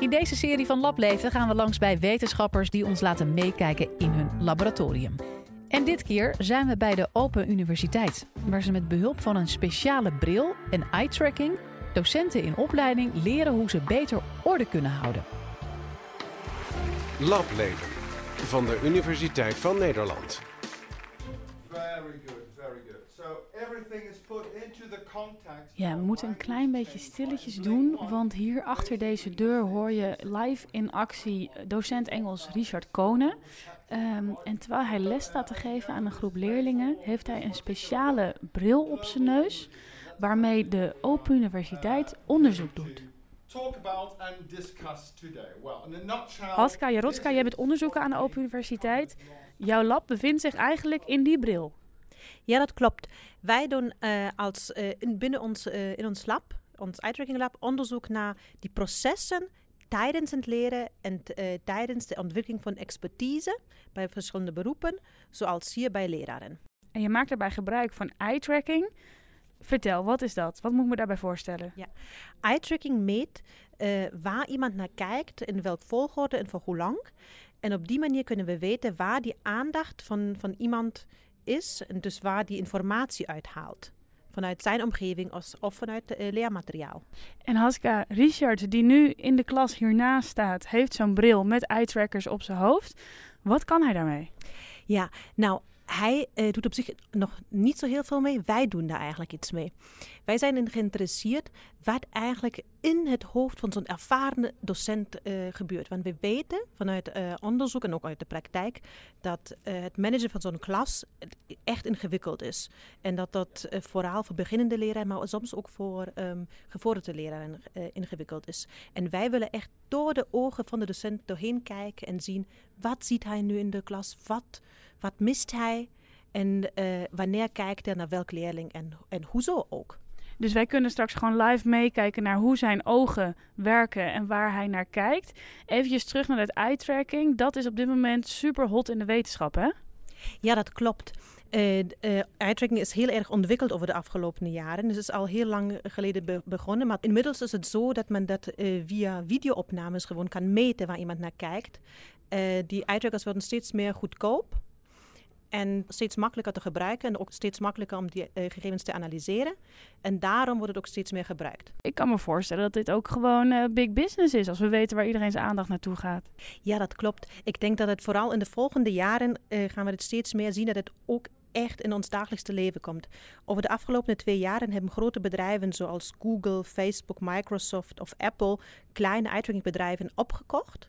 In deze serie van Lableven gaan we langs bij wetenschappers die ons laten meekijken in hun laboratorium. En dit keer zijn we bij de Open Universiteit, waar ze met behulp van een speciale bril en eye-tracking docenten in opleiding leren hoe ze beter orde kunnen houden. Lableven van de Universiteit van Nederland. Very good, Ja, we moeten een klein beetje stilletjes doen, want hier achter deze deur hoor je live in actie docent Engels Richard Konen. Ehm, en terwijl hij les staat te geven aan een groep leerlingen, heeft hij een speciale bril op zijn neus, waarmee de Open Universiteit onderzoek doet. Haska Jarotska, jij bent onderzoeker aan de Open Universiteit. Jouw lab bevindt zich eigenlijk in die bril. Ja, dat klopt. Wij doen eh, als, eh, in, binnen ons, eh, in ons lab, ons eye-tracking lab, onderzoek naar die processen tijdens het leren en tijdens de ontwikkeling van expertise bij verschillende beroepen, zoals hier bij leraren. En je maakt daarbij gebruik van eye-tracking. Vertel, wat is dat? Wat moet ik me daarbij voorstellen? Eye-tracking meet waar iemand naar kijkt, in welk volgorde en voor hoe lang. En op die manier kunnen we weten waar die aandacht van, van iemand is en dus waar die informatie uithaalt. Vanuit zijn omgeving of, of vanuit het eh, leermateriaal. En Haska, Richard, die nu in de klas hiernaast staat, heeft zo'n bril met eye-trackers op zijn hoofd. Wat kan hij daarmee? Ja, nou, hij eh, doet op zich nog niet zo heel veel mee. Wij doen daar eigenlijk iets mee. Wij zijn geïnteresseerd wat eigenlijk in het hoofd van zo'n ervaren docent eh, gebeurt. Want we weten vanuit eh, onderzoek en ook uit de praktijk dat het managen van zo'n klas echt ingewikkeld is. En dat dat vooral voor beginnende leraren, maar soms ook voor ehm gevorderde leraren ingewikkeld is. En wij willen echt door de ogen van de docent doorheen kijken en zien wat ziet hij nu in de klas, wat, wat mist hij en eh, wanneer kijkt hij naar welk leerling en, en hoezo ook. Dus wij kunnen straks gewoon live meekijken naar hoe zijn ogen werken en waar hij naar kijkt. Even terug naar het eye-tracking. Dat is op dit moment super hot in de wetenschap, hè? Ja, dat klopt. Eh eh, eye-tracking is heel erg ontwikkeld over de afgelopen jaren. Dus het is al heel lang geleden be- begonnen. Maar inmiddels is het zo dat men dat via videoopnames gewoon kan meten waar iemand naar kijkt. Die eye-trackers worden steeds meer goedkoop. En steeds makkelijker te gebruiken en ook steeds makkelijker om die eh, gegevens te analyseren. En daarom wordt het ook steeds meer gebruikt. Ik kan me voorstellen dat dit ook gewoon eh, big business is als we weten waar iedereen zijn aandacht naartoe gaat. Ja, dat klopt. Ik denk dat het vooral in de volgende jaren eh, gaan we het steeds meer zien dat het ook echt in ons dagelijkse leven komt. Over de afgelopen twee jaren hebben grote bedrijven zoals Google, Facebook, Microsoft of Apple kleine eye-tracking bedrijven opgekocht.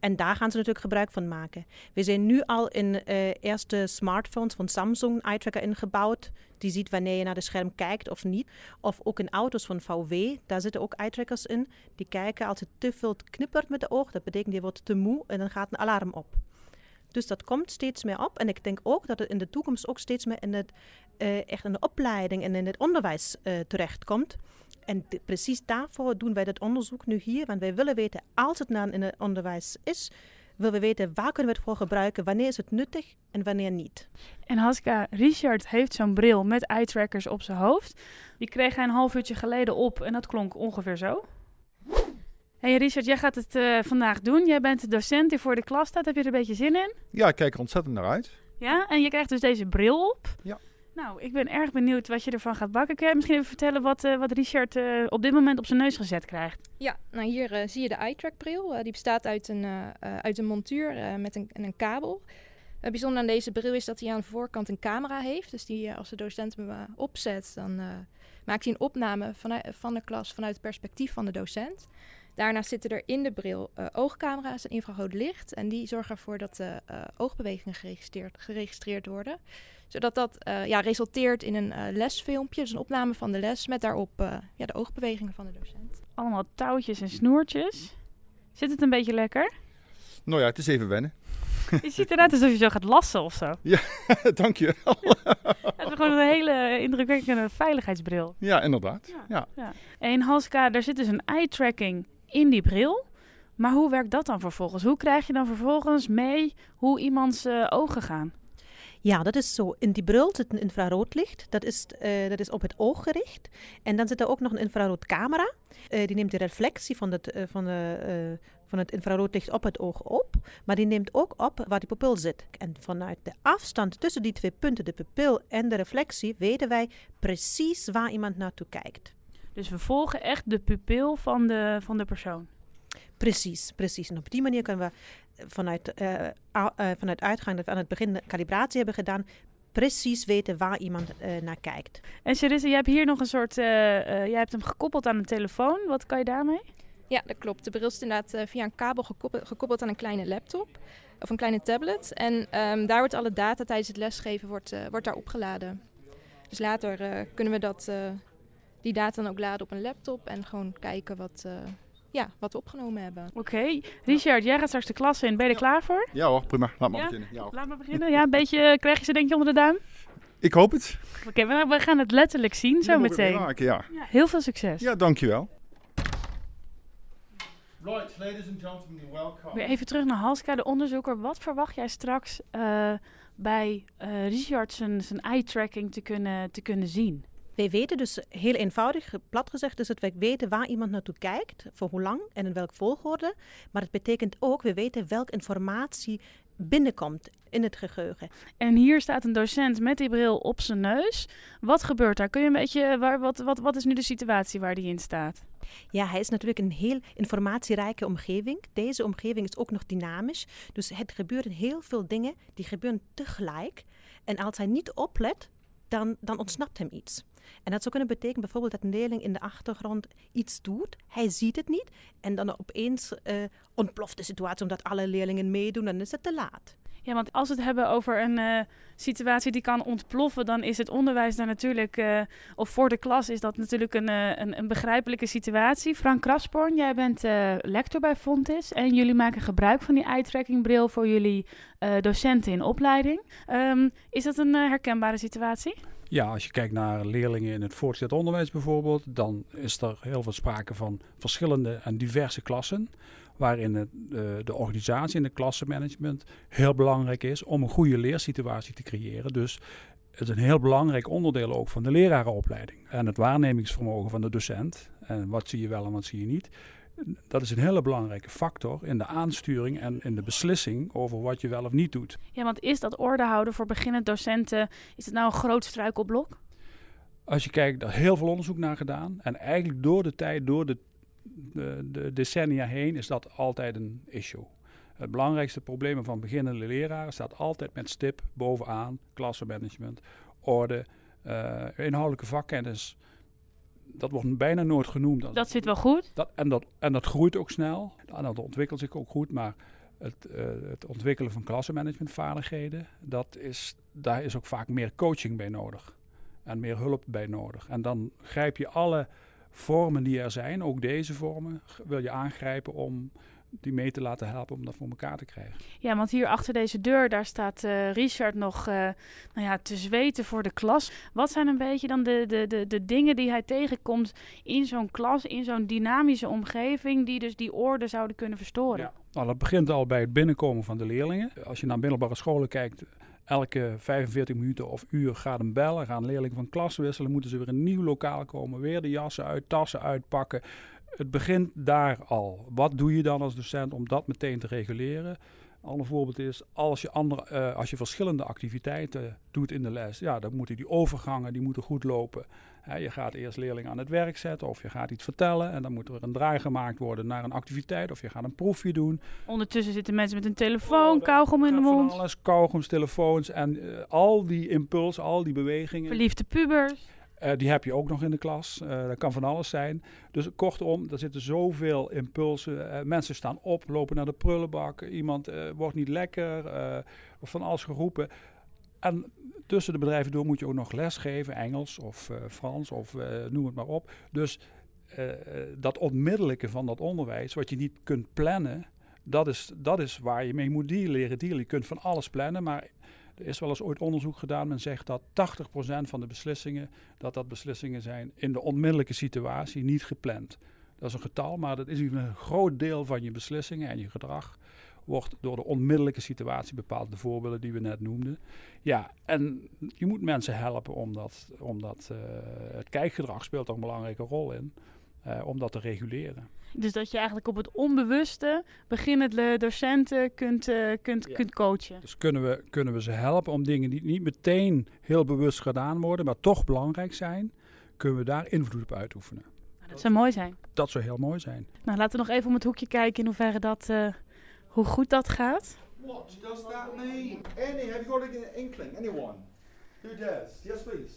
En daar gaan ze natuurlijk gebruik van maken. We zijn nu al in eh, eerste smartphones van Samsung eye tracker ingebouwd. Die ziet wanneer je naar de scherm kijkt of niet. Of ook in auto's van VW, daar zitten ook eye trackers in. Die kijken als het te veel knippert met de oog. Dat betekent je wordt te moe en dan gaat een alarm op. Dus dat komt steeds meer op. En ik denk ook dat het in de toekomst ook steeds meer in het, eh, echt in de opleiding en in het onderwijs eh, terechtkomt. En precies daarvoor doen wij dat onderzoek nu hier. Want wij willen weten, als het dan in het onderwijs is, willen we weten waar kunnen we het voor gebruiken, wanneer is het nuttig en wanneer niet. En Haska, Richard heeft zo'n bril met eye-trackers op zijn hoofd. Die kreeg hij een half uurtje geleden op en dat klonk ongeveer zo. Hey Richard, jij gaat het eh, vandaag doen. Jij bent de docent die voor de klas staat. Heb je er een beetje zin in? Ja, ik kijk er ontzettend naar uit. Ja, en je krijgt dus deze bril op. Ja. Nou, ik ben erg benieuwd wat je ervan gaat bakken. Kun je misschien even vertellen wat, eh, wat Richard eh, op dit moment op zijn neus gezet krijgt? Ja, nou hier eh, zie je de eye-track bril. Die bestaat uit een, uit een montuur met een, en een kabel. Bijzonder aan deze bril is dat hij aan de voorkant een camera heeft. Dus die, als de docent hem opzet, dan maakt hij een opname van, van de klas vanuit het perspectief van de docent. Daarnaast zitten er in de bril eh, oogcamera's en infrarood licht. En die zorgen ervoor dat de eh, oogbewegingen geregistreerd, geregistreerd worden. Zodat dat eh, ja, resulteert in een eh, lesfilmpje, dus een opname van de les met daarop eh, ja, de oogbewegingen van de docent. Allemaal touwtjes en snoertjes. Zit het een beetje lekker? Nou ja, het is even wennen. Je ziet eruit alsof je zo gaat lassen of zo. Dank je. Het is gewoon een hele indrukwekkende veiligheidsbril. ja, inderdaad. Ja. En Halska, daar zit dus een eye-tracking in die bril. Maar hoe werkt dat dan vervolgens? Hoe krijg je dan vervolgens mee hoe iemands eh, ogen gaan? Ja, dat is zo. In die bril zit een infraroodlicht. Dat is, uh, dat is op het oog gericht. En dan zit er ook nog een infraroodcamera. Uh, die neemt de reflectie van het, van, de, van het infraroodlicht op het oog op. Maar die neemt ook op waar die pupil zit. En vanuit de afstand tussen die twee punten, de pupil en de reflectie, weten wij precies waar iemand naartoe kijkt. Dus we volgen echt de pupil van de, van de persoon. Precies, precies. En op die manier kunnen we vanuit, uh, uh, vanuit uitgang dat we aan het begin de calibratie hebben gedaan, precies weten waar iemand uh, naar kijkt. En Charisse, je hebt hier nog een soort, jij hebt hem gekoppeld aan een telefoon. Wat kan je daarmee? Ja, dat klopt. De bril is inderdaad via een kabel gekoppeld, gekoppeld, aan een kleine laptop of een kleine tablet. En um, daar wordt alle data tijdens het lesgeven wordt, wordt daar opgeladen. Dus later kunnen we dat, die data dan ook laden op een laptop en gewoon kijken wat, ja, wat we opgenomen hebben. Oké. Richard, jij gaat straks de klas in. Ben je er klaar voor? Ja hoor, prima. Laat maar beginnen. Ja, Laat maar beginnen. Ja, een beetje, eh, krijg je ze denk je onder de duim? Ik hoop het. Oké, we, we, gaan het letterlijk zien zo meteen. Maken, ja. ja. Heel veel succes. Ja, dankjewel. Right, ladies and gentlemen, welcome. Weer even terug naar Halska, de onderzoeker. Wat verwacht jij straks uh, bij uh, Richard zijn, zijn eye-tracking te kunnen, te kunnen zien? Wij weten dus heel eenvoudig, plat gezegd, is het wij weten waar iemand naartoe kijkt, voor hoe lang en in welke volgorde. Maar het betekent ook, we weten welke informatie binnenkomt in het geheugen. En hier staat een docent met die bril op zijn neus. Wat gebeurt daar? Kun je een beetje, waar, wat, wat, wat is nu de situatie waar die in staat? Ja, hij is natuurlijk een heel informatierijke omgeving. Deze omgeving is ook nog dynamisch. Dus het gebeuren heel veel dingen die gebeuren tegelijk. En als hij niet oplet, dan, dan ontsnapt hem iets. En dat zou kunnen betekenen bijvoorbeeld dat een leerling in de achtergrond iets doet. Hij ziet het niet. En dan opeens uh, ontploft de situatie omdat alle leerlingen meedoen. Dan is het te laat. Ja, want als we het hebben over een uh, situatie die kan ontploffen, dan is het onderwijs daar natuurlijk, uh, of voor de klas is dat natuurlijk een, een, een, begrijpelijke situatie. Frank Krasborn, jij bent lector bij Fontis en jullie maken gebruik van die eye-tracking bril voor jullie docenten in opleiding. Um, is dat een herkenbare situatie? Ja, als je kijkt naar leerlingen in het voortgezet onderwijs bijvoorbeeld, dan is er heel veel sprake van verschillende en diverse klassen. Waarin het, uh, de organisatie en de klassenmanagement heel belangrijk is om een goede leersituatie te creëren. Dus het is een heel belangrijk onderdeel ook van de lerarenopleiding. En het waarnemingsvermogen van de docent. En wat zie je wel en wat zie je niet dat is een hele belangrijke factor in de aansturing en in de beslissing over wat je wel of niet doet. Ja, want is dat orde houden voor beginnend docenten, is het nou een groot struikelblok? Als je kijkt, er is heel veel onderzoek naar gedaan. En eigenlijk door de tijd, door de, de, de decennia heen, is dat altijd een issue. Het belangrijkste probleem van beginnende leraren staat altijd met stip bovenaan. Klassenmanagement, orde, uh, inhoudelijke vakkennis dat wordt bijna nooit genoemd. Dat, dat zit wel goed. Dat, en, dat, en dat groeit ook snel. En dat ontwikkelt zich ook goed. Maar het, uh, het ontwikkelen van klassenmanagementvaardigheden, dat is, daar is ook vaak meer coaching bij nodig. En meer hulp bij nodig. En dan grijp je alle vormen die er zijn, ook deze vormen, wil je aangrijpen om die mee te laten helpen om dat voor elkaar te krijgen. Ja, want hier achter deze deur, daar staat uh, Richard nog uh, nou ja, te zweten voor de klas. Wat zijn een beetje dan de, de, de, de dingen die hij tegenkomt in zo'n klas, in zo'n dynamische omgeving, die dus die orde zouden kunnen verstoren? Ja, nou, dat begint al bij het binnenkomen van de leerlingen. Als je naar middelbare scholen kijkt, elke 45 minuten of uur gaat een bellen, gaan leerlingen van klas wisselen, moeten ze weer een nieuw lokaal komen, weer de jassen uit, tassen uitpakken het begint daar al. Wat doe je dan als docent om dat meteen te reguleren? Een ander voorbeeld is, als je, andere, uh, als je verschillende activiteiten doet in de les, ja, dan moeten die overgangen die moeten goed lopen. je gaat eerst leerlingen aan het werk zetten of je gaat iets vertellen en dan moet er een draai gemaakt worden naar een activiteit of je gaat een proefje doen. Ondertussen zitten mensen met een telefoon, oh, kauwgom in de mond. Alles, kauwgoms, telefoons en uh, al die impulsen, al die bewegingen. Verliefde pubers. Uh, die heb je ook nog in de klas. Uh, dat kan van alles zijn. Dus kortom, er zitten zoveel impulsen. Uh, mensen staan op, lopen naar de prullenbak. Iemand wordt niet lekker. van alles geroepen. En tussen de bedrijven door moet je ook nog les geven. Engels of Frans of noem het maar op. Dus dat onmiddellijke van dat onderwijs, wat je niet kunt plannen... Dat is, dat is waar je mee moet dealen, leren dealen. Je kunt van alles plannen, maar er is wel eens ooit onderzoek gedaan. Men zegt dat 80% van de beslissingen, dat dat beslissingen zijn in de onmiddellijke situatie, niet gepland. Dat is een getal, maar dat is een groot deel van je beslissingen en je gedrag wordt door de onmiddellijke situatie bepaald. De voorbeelden die we net noemden. Ja, en je moet mensen helpen omdat, omdat uh, het kijkgedrag speelt er een belangrijke rol in. Uh, om dat te reguleren. Dus dat je eigenlijk op het onbewuste beginnende docenten kunt, uh, kunt, Ja. kunt coachen. Dus kunnen we, kunnen we ze helpen om dingen die niet meteen heel bewust gedaan worden, maar toch belangrijk zijn, kunnen we daar invloed op uitoefenen. Nou, dat zou mooi zijn. Dat zou heel mooi zijn. Nou, laten we nog even om het hoekje kijken in hoeverre dat, eh, hoe goed dat gaat. What does that mean? Any, have you got an inkling? Anyone? Who dares? Yes, please.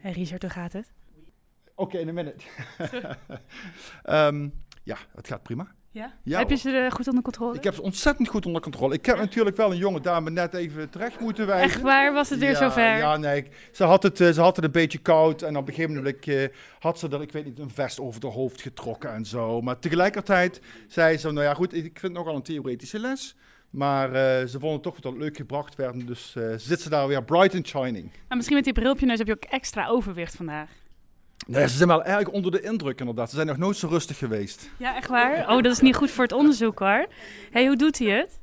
Hey Richard, hoe gaat het? Oké, in een minute. Ehm, ja, het gaat prima. Ja? Ja, Heb je ze eh, goed onder controle? Ik heb ze ontzettend goed onder controle. Ik heb natuurlijk wel een jonge dame net even terecht moeten wijzen. Echt waar? Was het weer ja, zover? Ja, nee. ik- Ze had, het, eh, ze had het een beetje koud. En op een gegeven moment eh, had ze er, ik weet niet, een vest over haar hoofd getrokken en zo. Maar tegelijkertijd zei ze, nou ja, goed, ik vind het nogal een theoretische les. Maar eh, ze vonden toch dat het leuk gebracht werd. Dus eh, zit ze daar weer bright and shining. Maar misschien met die bril op je neus heb je ook extra overwicht vandaag. Nee, ze zijn wel erg onder de indruk inderdaad. Ze zijn nog nooit zo rustig geweest. Ja, echt waar? Oh, dat is niet goed voor het onderzoek hoor. hey, hoe doet hij het?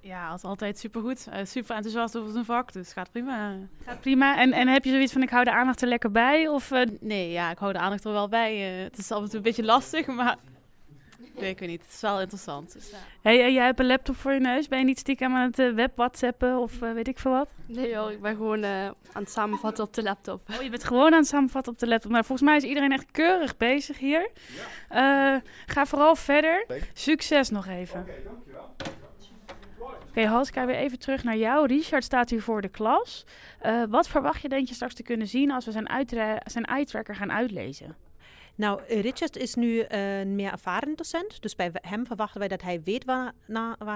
Ja, als altijd supergoed. Eh super enthousiast over zijn vak, dus gaat prima. Gaat prima. En, en heb je zoiets van ik hou de aandacht er lekker bij? Of, eh, Nee, ja, ik hou de aandacht er wel bij. Eh, het is af en toe een beetje lastig, maar nee, ik weet niet. Het is wel interessant. Dus, ja. hey, jij hebt een laptop voor je neus. Ben je niet stiekem aan het eh, web whatsappen of eh, weet ik veel wat? Nee joh, ik ben gewoon eh, aan het samenvatten op de laptop. Oh, je bent gewoon aan het samenvatten op de laptop. Nou, volgens mij is iedereen echt keurig bezig hier. Eh, ga vooral verder. Succes nog even. Oké, Hans, ga weer even terug naar jou. Richard staat hier voor de klas. Eh, wat verwacht je, denk je, straks te kunnen zien als we zijn, zijn eye-tracker gaan uitlezen? Nou, Richard is nu eh, een meer ervaren docent. Dus bij hem verwachten wij dat hij weet waar,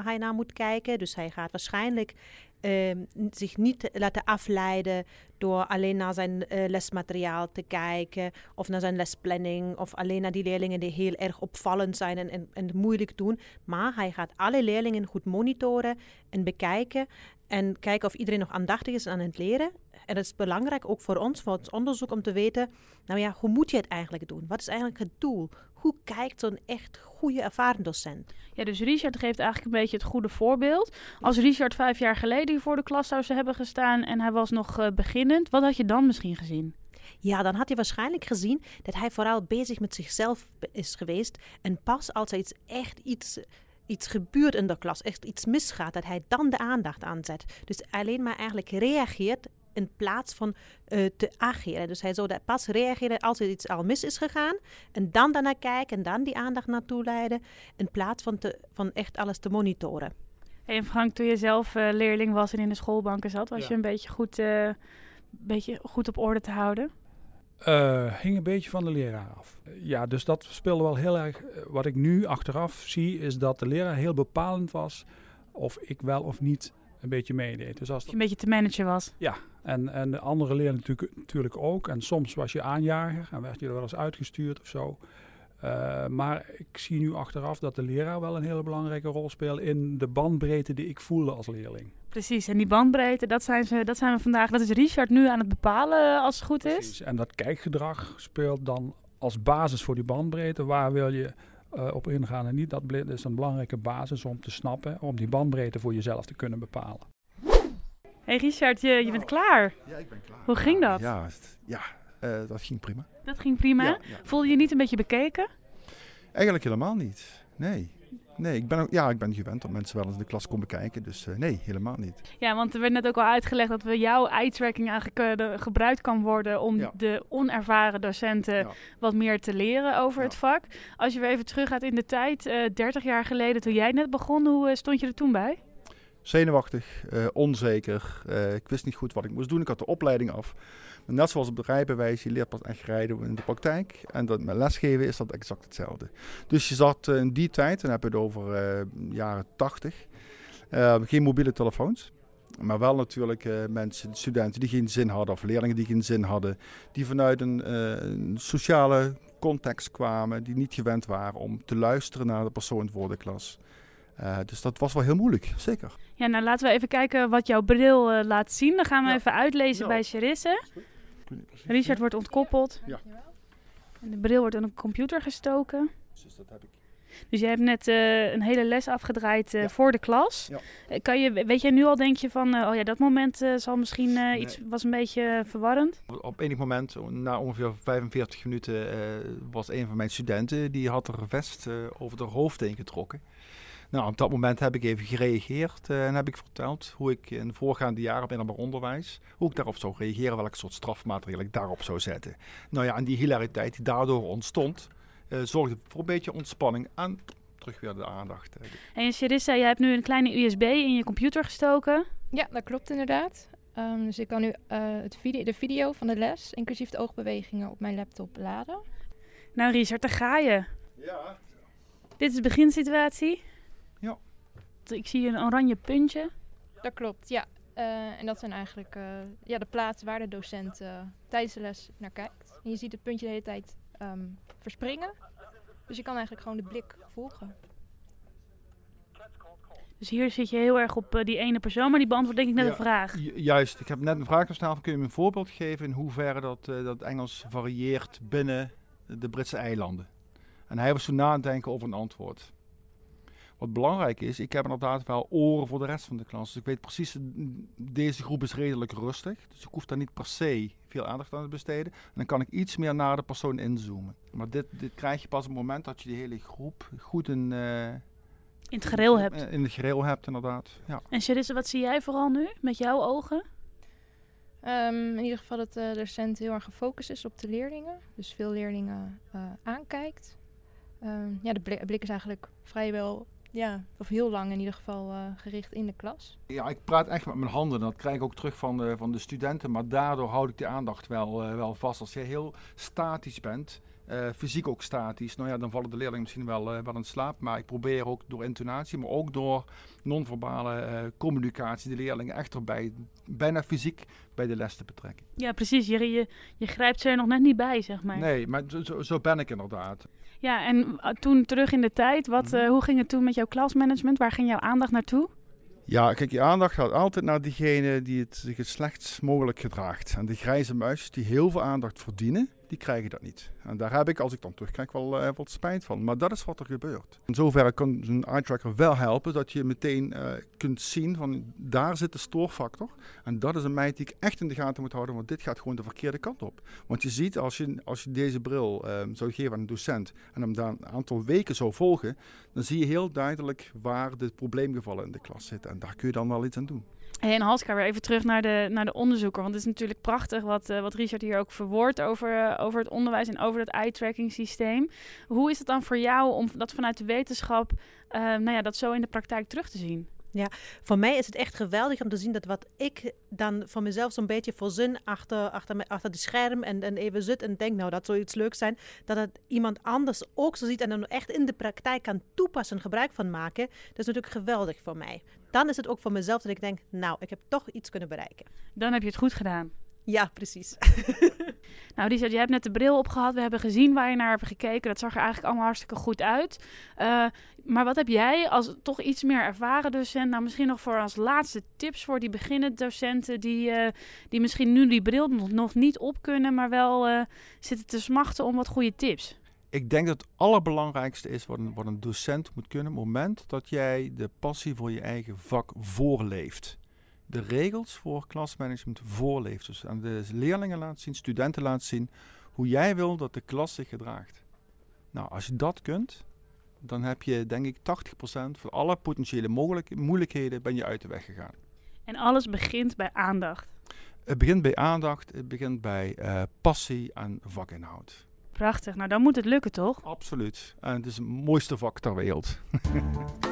hij naar moet kijken. Dus hij gaat waarschijnlijk ehm, zich niet laten afleiden door alleen naar zijn eh, lesmateriaal te kijken. Of naar zijn lesplanning. Of alleen naar die leerlingen die heel erg opvallend zijn en, en moeilijk doen. Maar hij gaat alle leerlingen goed monitoren en bekijken. En kijken of iedereen nog aandachtig is aan het leren. En dat is belangrijk ook voor ons, voor ons onderzoek, om te weten, nou ja, hoe moet je het eigenlijk doen? Wat is eigenlijk het doel? Hoe kijkt zo'n echt goede ervaren docent? Ja, dus Richard geeft eigenlijk een beetje het goede voorbeeld. Als Richard vijf jaar geleden voor de klas zou hebben gestaan en hij was nog eh, beginnend, wat had je dan misschien gezien? Ja, dan had hij waarschijnlijk gezien dat hij vooral bezig met zichzelf is geweest. En pas als er iets echt iets, iets gebeurt in de klas, echt iets misgaat, dat hij dan de aandacht aanzet. Dus alleen maar eigenlijk reageert in plaats van eh, te ageren. Dus hij zou daar pas reageren als er iets al mis is gegaan. En dan daarnaar kijken en dan die aandacht naartoe leiden. In plaats van, te, van echt alles te monitoren. Hey, en Frank, toen je zelf eh, leerling was en in de schoolbanken zat, was Ja. je een beetje goed, eh, beetje goed op orde te houden? Eh, hing een beetje van de leraar af. Ja, dus dat speelde wel heel erg. Wat ik nu achteraf zie, is dat de leraar heel bepalend was of ik wel of niet een beetje meedeed. Dus als Dat je een beetje te managen was. Ja, en, en de andere leerlingen natuurlijk, natuurlijk ook. En soms was je aanjager en werd je er wel eens uitgestuurd of zo. Eh, maar ik zie nu achteraf dat de leraar wel een hele belangrijke rol speelt in de bandbreedte die ik voelde als leerling. Precies, en die bandbreedte, dat zijn, ze, dat zijn we vandaag. Dat is Richard nu aan het bepalen als het goed is. En dat kijkgedrag speelt dan als basis voor die bandbreedte. Waar wil je eh, op ingaan en niet? Dat is een belangrijke basis om te snappen, om die bandbreedte voor jezelf te kunnen bepalen. hey Richard, je, je bent klaar. Ja, ik ben klaar. Hoe ging dat? Ja, het- ja eh, dat ging prima. Dat ging prima. Ja, ja. Voelde je je niet een beetje bekeken? Eigenlijk helemaal niet. Nee. Nee, ik ben, ook, ja, ik ben gewend dat mensen wel eens de klas komen kijken. Dus eh, nee, helemaal niet. Ja, want er werd net ook al uitgelegd dat we jouw eye-tracking eigenlijk eh, gebruikt kan worden om Ja. de onervaren docenten Ja. wat meer te leren over Ja. het vak. Als je weer even teruggaat in de tijd, eh 30 jaar geleden toen jij net begon, hoe eh, stond je er toen bij? Zenuwachtig, eh, onzeker. eh, ik wist niet goed wat ik moest doen. Ik had de opleiding af. Maar net zoals het rijbewijs, je leert pas echt rijden in de praktijk. En dat met lesgeven is dat exact hetzelfde. Dus je zat eh, in die tijd, dan heb je het over eh, jaren 80, eh, geen mobiele telefoons. Maar wel natuurlijk eh, mensen, studenten die geen zin hadden, of leerlingen die geen zin hadden, die vanuit een, eh, een sociale context kwamen, die niet gewend waren om te luisteren naar de persoon voor de klas. Eh, dus dat was wel heel moeilijk, zeker. Ja, nou laten we even kijken wat jouw bril laat zien. Dan gaan we Ja. even uitlezen Ja. bij Charisse. Richard wordt ontkoppeld. Ja. En de bril wordt in een computer gestoken. Dus dat heb ik. Dus je hebt net eh, een hele les afgedraaid eh, Ja. voor de klas. Ja. Eh, Kan je, weet jij nu al, denk je van, oh ja, dat moment eh, zal misschien eh, iets, was een beetje verwarrend? Op enig moment, na ongeveer 45 minuten, eh, was een van mijn studenten, die had er een vest eh, over haar hoofd heen getrokken. Nou, op dat moment heb ik even gereageerd eh, en heb ik verteld hoe ik in de voorgaande jaren binnen mijn onderwijs, hoe ik daarop zou reageren, welk soort strafmateriaal ik daarop zou zetten. Nou ja, en die hilariteit die daardoor ontstond, eh, zorgde voor een beetje ontspanning en terug weer de aandacht. En Charissa, jij hebt nu een kleine USB in je computer gestoken. Ja, dat klopt inderdaad. Ehm, dus ik kan nu eh, het video, de video van de les, inclusief de oogbewegingen, op mijn laptop laden. Nou Richard, daar ga je. Ja. Dit is de beginsituatie. Ik zie een oranje puntje. Dat klopt, ja. Eh, en dat zijn eigenlijk eh, ja, de plaatsen waar de docent eh, tijdens de les naar kijkt. En je ziet het puntje de hele tijd ehm, verspringen. Dus je kan eigenlijk gewoon de blik volgen. Dus hier zit je heel erg op die ene persoon, maar die beantwoordt denk ik net Ja, een vraag. Ju- Juist, ik heb net een vraag gesteld. Kun je me een voorbeeld geven in hoeverre dat, eh, dat Engels varieert binnen de Britse eilanden? En hij was toen na aan het denken over een antwoord. Wat belangrijk is, ik heb inderdaad wel oren voor de rest van de klas. Dus ik weet precies, deze groep is redelijk rustig. Dus ik hoef daar niet per se veel aandacht aan te besteden. En dan kan ik iets meer naar de persoon inzoomen. Maar dit, dit krijg je pas op het moment dat je die hele groep goed in, eh, In het gereel hebt. in het gereel hebt, inderdaad. Ja. En Charissa, wat zie jij vooral nu met jouw ogen? Ehm, in ieder geval dat de docent heel erg gefocust is op de leerlingen. Dus veel leerlingen eh, aankijkt. Ehm, ja, de blik is eigenlijk vrijwel, ja, of heel lang in ieder geval eh, gericht in de klas. Ja, ik praat echt met mijn handen. Dat krijg ik ook terug van de, van de studenten. Maar daardoor houd ik die aandacht wel, eh, wel vast. Als je heel statisch bent, eh, fysiek ook statisch, nou ja, dan vallen de leerlingen misschien wel, eh, wel in slaap. Maar ik probeer ook door intonatie, maar ook door non-verbale eh, communicatie de leerlingen echt erbij, bijna fysiek, bij de les te betrekken. Ja, precies. Je, je, je grijpt ze er nog net niet bij, zeg maar. Nee, maar zo, zo, ben ik inderdaad. Ja, en toen terug in de tijd, wat, Mhm. eh, hoe ging het toen met jouw klasmanagement? Waar ging jouw aandacht naartoe? Ja, kijk, je aandacht gaat altijd naar diegene die het zich het slechtst mogelijk gedraagt. En de grijze muisjes die heel veel aandacht verdienen, die krijgen dat niet. En daar heb ik, als ik dan terugkijk, wel eh, wat spijt van. Maar dat is wat er gebeurt. In zoverre kan zo'n eye tracker wel helpen dat je meteen eh, kunt zien van daar zit de stoorfactor. En dat is een meid die ik echt in de gaten moet houden, want dit gaat gewoon de verkeerde kant op. Want je ziet, als je, als je deze bril eh, zou geven aan een docent en hem daar een aantal weken zou volgen, dan zie je heel duidelijk waar de probleemgevallen in de klas zitten. En daar kun je dan wel iets aan doen. Hey, en Halska, weer even terug naar de, naar de onderzoeker. Want het is natuurlijk prachtig wat, eh, wat Richard hier ook verwoordt over, over het onderwijs en over het eye-tracking systeem. Hoe is het dan voor jou om dat vanuit de wetenschap, eh, nou ja, dat zo in de praktijk terug te zien? Voor mij is het echt geweldig om te zien dat wat ik dan van mezelf zo'n beetje voorzin achter, achter, achter de scherm en, en even zit en denk, nou dat zou iets leuks zijn, dat het iemand anders ook zo ziet en dan echt in de praktijk kan toepassen en gebruik van maken. Dat is natuurlijk geweldig voor mij. Dan is het ook voor mezelf dat ik denk, nou, ik heb toch iets kunnen bereiken. Dan heb je het goed gedaan. Ja, precies. Nou, Richard, je hebt net de bril opgehad. We hebben gezien waar je naar hebt gekeken. Dat zag er eigenlijk allemaal hartstikke goed uit. Eh, maar wat heb jij als toch iets meer ervaren docent, nou misschien nog voor als laatste tips voor die beginnende docenten die, eh, die misschien nu die bril nog, nog niet op kunnen, maar wel eh, zitten te smachten om wat goede tips? Ik denk dat het allerbelangrijkste is wat een, wat een docent moet kunnen, op het moment dat jij de passie voor je eigen vak voorleeft. De regels voor klasmanagement voorleeft. Dus aan de leerlingen laat zien, studenten laat zien hoe jij wil dat de klas zich gedraagt. Nou, als je dat kunt, dan heb je denk ik 80% van alle potentiële mogelijk, moeilijkheden ben je uit de weg gegaan. En alles begint bij aandacht. Het begint bij aandacht, het begint bij eh, passie en vakinhoud. Prachtig. Nou, dan moet het lukken, toch? Absoluut. En het is het mooiste vak ter wereld.